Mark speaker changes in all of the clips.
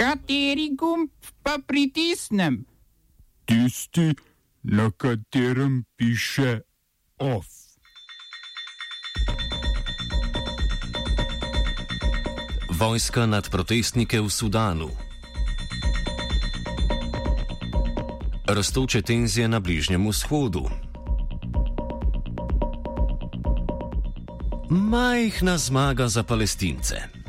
Speaker 1: Kateri gumb pa pritisnem?
Speaker 2: Tisti, na katerem piše OF.
Speaker 3: Vojska nad protestnike v Sudanu. Rastoče tenzije na Bližnjem vzhodu. Majhna zmaga za palestince.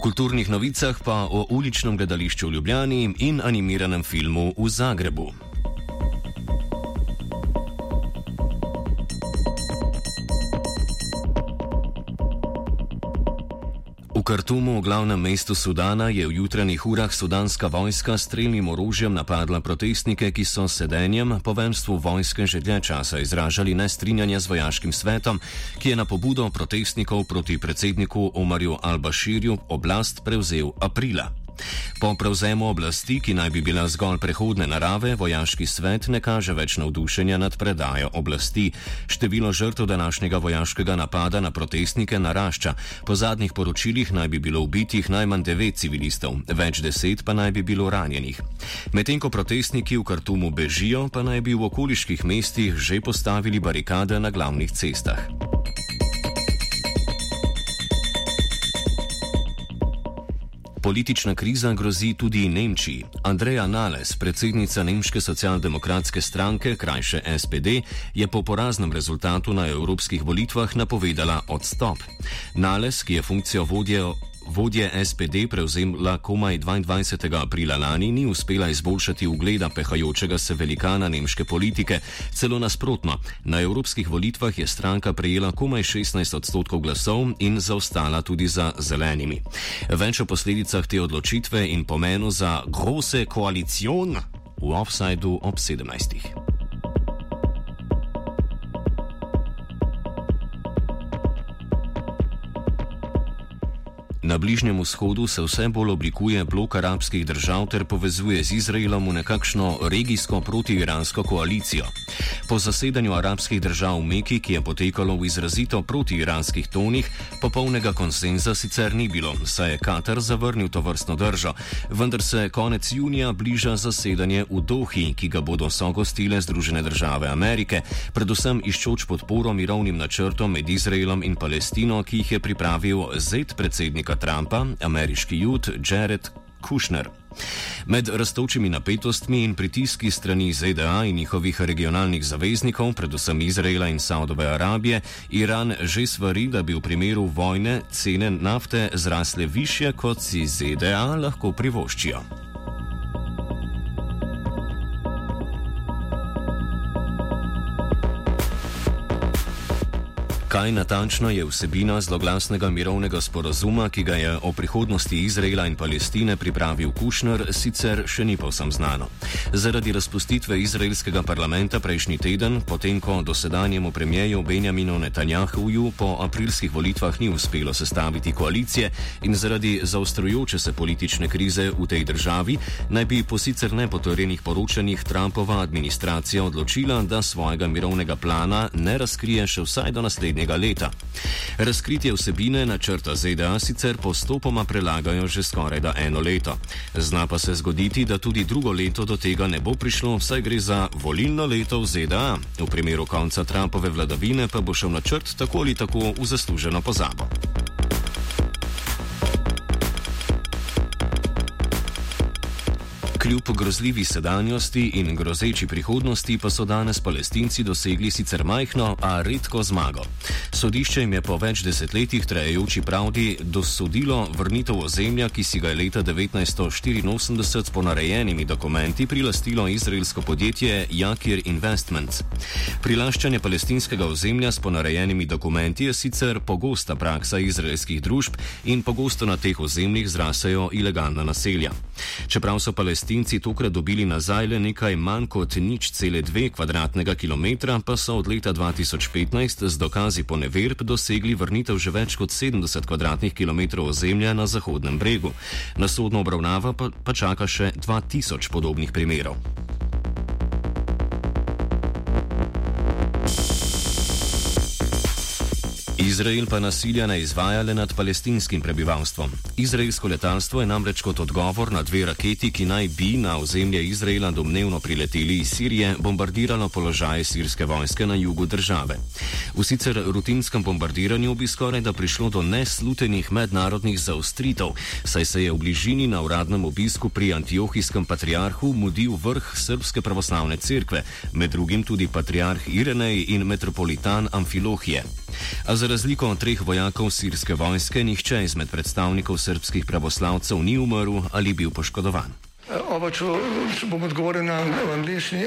Speaker 3: Kulturnih novicah pa o uličnem gledališču v Ljubljani in animiranem filmu v Zagrebu. V Kartumu, glavnem mestu Sudana, je v jutranjih urah sudanska vojska s streljnim orožjem napadla protestnike, ki so sedenjem po venstvu vojske že dlje časa izražali nestrinjanje z vojaškim svetom, ki je na pobudo protestnikov proti predsedniku Omarju Al-Bashirju oblast prevzel aprila. Po prevzemu oblasti, ki naj bi bila zgolj prehodne narave, vojaški svet ne kaže več navdušenja nad predajo oblasti. Število žrtev današnjega vojaškega napada na protestnike narašča. Po zadnjih poročilih naj bi bilo ubitih najmanj devet civilistov, več deset pa naj bi bilo ranjenih. Medtem ko protestniki v Kartumu bežijo, pa naj bi v okoliških mestih že postavili barikade na glavnih cestah. Politična kriza grozi tudi Nemčiji. Andreja Nales, predsednica Nemške socialdemokratske stranke, krajše SPD, je po poraznem rezultatu na evropskih volitvah napovedala odstop. Nales, ki je funkcijo vodje vodje SPD prevzemla komaj 22. aprila lani, ni uspela izboljšati ugleda pehajočega se velikana nemške politike. Celo nasprotno, na evropskih volitvah je stranka prejela komaj 16 odstotkov glasov in zaostala tudi za zelenimi. Več o posledicah te odločitve in pomenu za grose koalicijon v offsajdu ob 17. Na Bližnjem vzhodu se vse bolj oblikuje blok arabskih držav ter povezuje z Izraelom v nekakšno regijsko protiiransko koalicijo. Po zasedanju arabskih držav v Meki, ki je potekalo v izrazito protiiranskih tonih, popolnega konsenza sicer ni bilo, saj je Katar zavrnil to vrstno držo, vendar se konec junija bliža zasedanje v Dohi, ki ga bodo sogostile Združene države Amerike, predvsem iščoč podporo mirovnim načrtom med Izraelom in Palestino, ki jih je pripravil zet predsednik predsednika Trumpa, ameriški jud Jared Kushner. Med rastočimi napetostmi in pritiski strani ZDA in njihovih regionalnih zaveznikov, predvsem Izraela in Saudove Arabije, Iran že svari, da bi v primeru vojne cene nafte zrasle više, kot si ZDA lahko privoščijo. Kaj natančno je vsebina zloglasnega mirovnega sporozuma, ki ga je o prihodnosti Izraela in Palestine pripravil Kušner, sicer še ni povsem znano. Zaradi razpustitve izraelskega parlamenta prejšnji teden, potem ko dosedanjemu premijeju Benjaminu Netanjahuju po aprilskih volitvah ni uspelo sestaviti koalicije in zaradi zaostrujoče se politične krize v tej državi, naj bi po sicer nepotorjenih poročanjih Trumpova administracija odločila, da svojega mirovnega plana ne razkrije še vsaj do naslednjega naslednjega leta. Razkritje vsebine načrta ZDA sicer postopoma prelagajo že skoraj da eno leto. Zna pa se zgoditi, da tudi drugo leto do tega ne bo prišlo, saj gre za volilno leto v ZDA. V primeru konca Trumpove vladavine pa bo šel načrt tako ali tako v zasluženo pozabo. Kljub grozljivi sedanjosti in grozeči prihodnosti pa so danes palestinci dosegli sicer majhno, a redko zmago. Sodišče jim je po več desetletjih trajajoči pravdi dosodilo vrnitev ozemlja, ki si ga je leta 1984 s ponarejenimi dokumenti prilastilo izraelsko podjetje Jakir Investments. Prilaščanje palestinskega ozemlja s ponarejenimi dokumenti je sicer pogosta praksa izraelskih družb in pogosto na teh ozemljih zrasajo ilegalna naselja. Čeprav so palestinci palestinci tokrat dobili nazaj le nekaj manj kot nič cele dve kvadratnega kilometra, pa so od leta 2015 z dokazi po neverb dosegli vrnitev že več kot 70 kvadratnih kilometrov ozemlja na Zahodnem bregu. Na sodno obravnavo pa, pa čaka še 2000 podobnih primerov. Izrael pa nasilja ne izvaja le nad palestinskim prebivalstvom. Izraelsko letalstvo je namreč kot odgovor na dve raketi, ki naj bi na ozemlje Izraela domnevno prileteli iz Sirije, bombardiralo položaje sirske vojske na jugu države. V sicer rutinskem bombardiranju bi skoraj da prišlo do neslutenih mednarodnih zaostritev, saj se je v bližini na uradnem obisku pri antiohijskem patriarhu mudil vrh Srpske pravoslavne cerkve, med drugim tudi patriarh Irenej in metropolitan Amfilohije. A za razliko od treh vojakov sirske vojske, nihče izmed predstavnikov srpskih pravoslavcev ni umrl ali bil poškodovan.
Speaker 4: Oba, če, če bom odgovoril na angliški.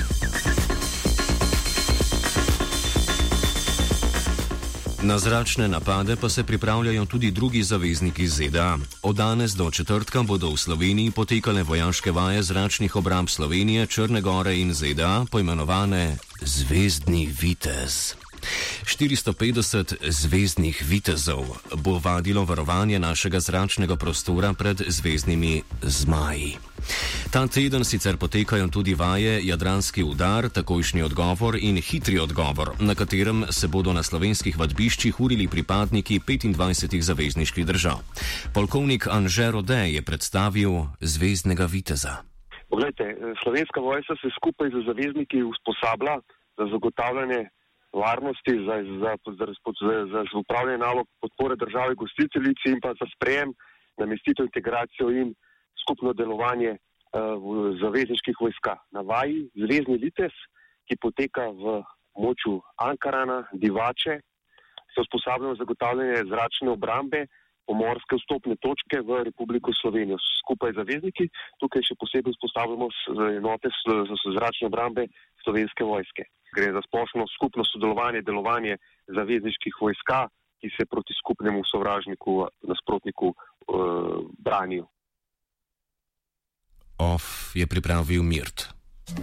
Speaker 3: Na zračne napade pa se pripravljajo tudi drugi zavezniki ZDA. Od danes do četrtka bodo v Sloveniji potekale vojaške vaje zračnih obramb Slovenije, Črne Gore in ZDA, poimenovane Zvezdni vitez. 450 zvezdnih vitezov bo vadilo varovanje našega zračnega prostora pred zvezdnimi zmaji. Ta teden sicer potekajo tudi vaje Jadranski udar, takojšnji odgovor in hitri odgovor, na katerem se bodo na slovenskih vadbiščih urili pripadniki 25 zavezniških držav. Polkovnik Anže Rode je predstavil zvezdnega viteza.
Speaker 5: Poglejte, slovenska vojska se skupaj z zavezniki usposablja za zagotavljanje varnosti, za, za, za, za, za upravljanje nalog podpore države gostiteljici in pa za sprejem, namestitev, integracijo in skupno delovanje uh, zavezniških vojska. Na vaji Zvezdni Lites, ki poteka v moču Ankarana, Divače, se usposabljajo zagotavljanje zračne obrambe, pomorske vstopne točke v Republiko Slovenijo. Skupaj z zavezniki tukaj še posebej vzpostavljamo enote zračne obrambe slovenske vojske. Gre za splošno skupno sodelovanje, delovanje zavezniških vojska, ki se proti skupnemu sovražniku, nasprotniku uh, branijo.
Speaker 3: OF je pripravil Mirt.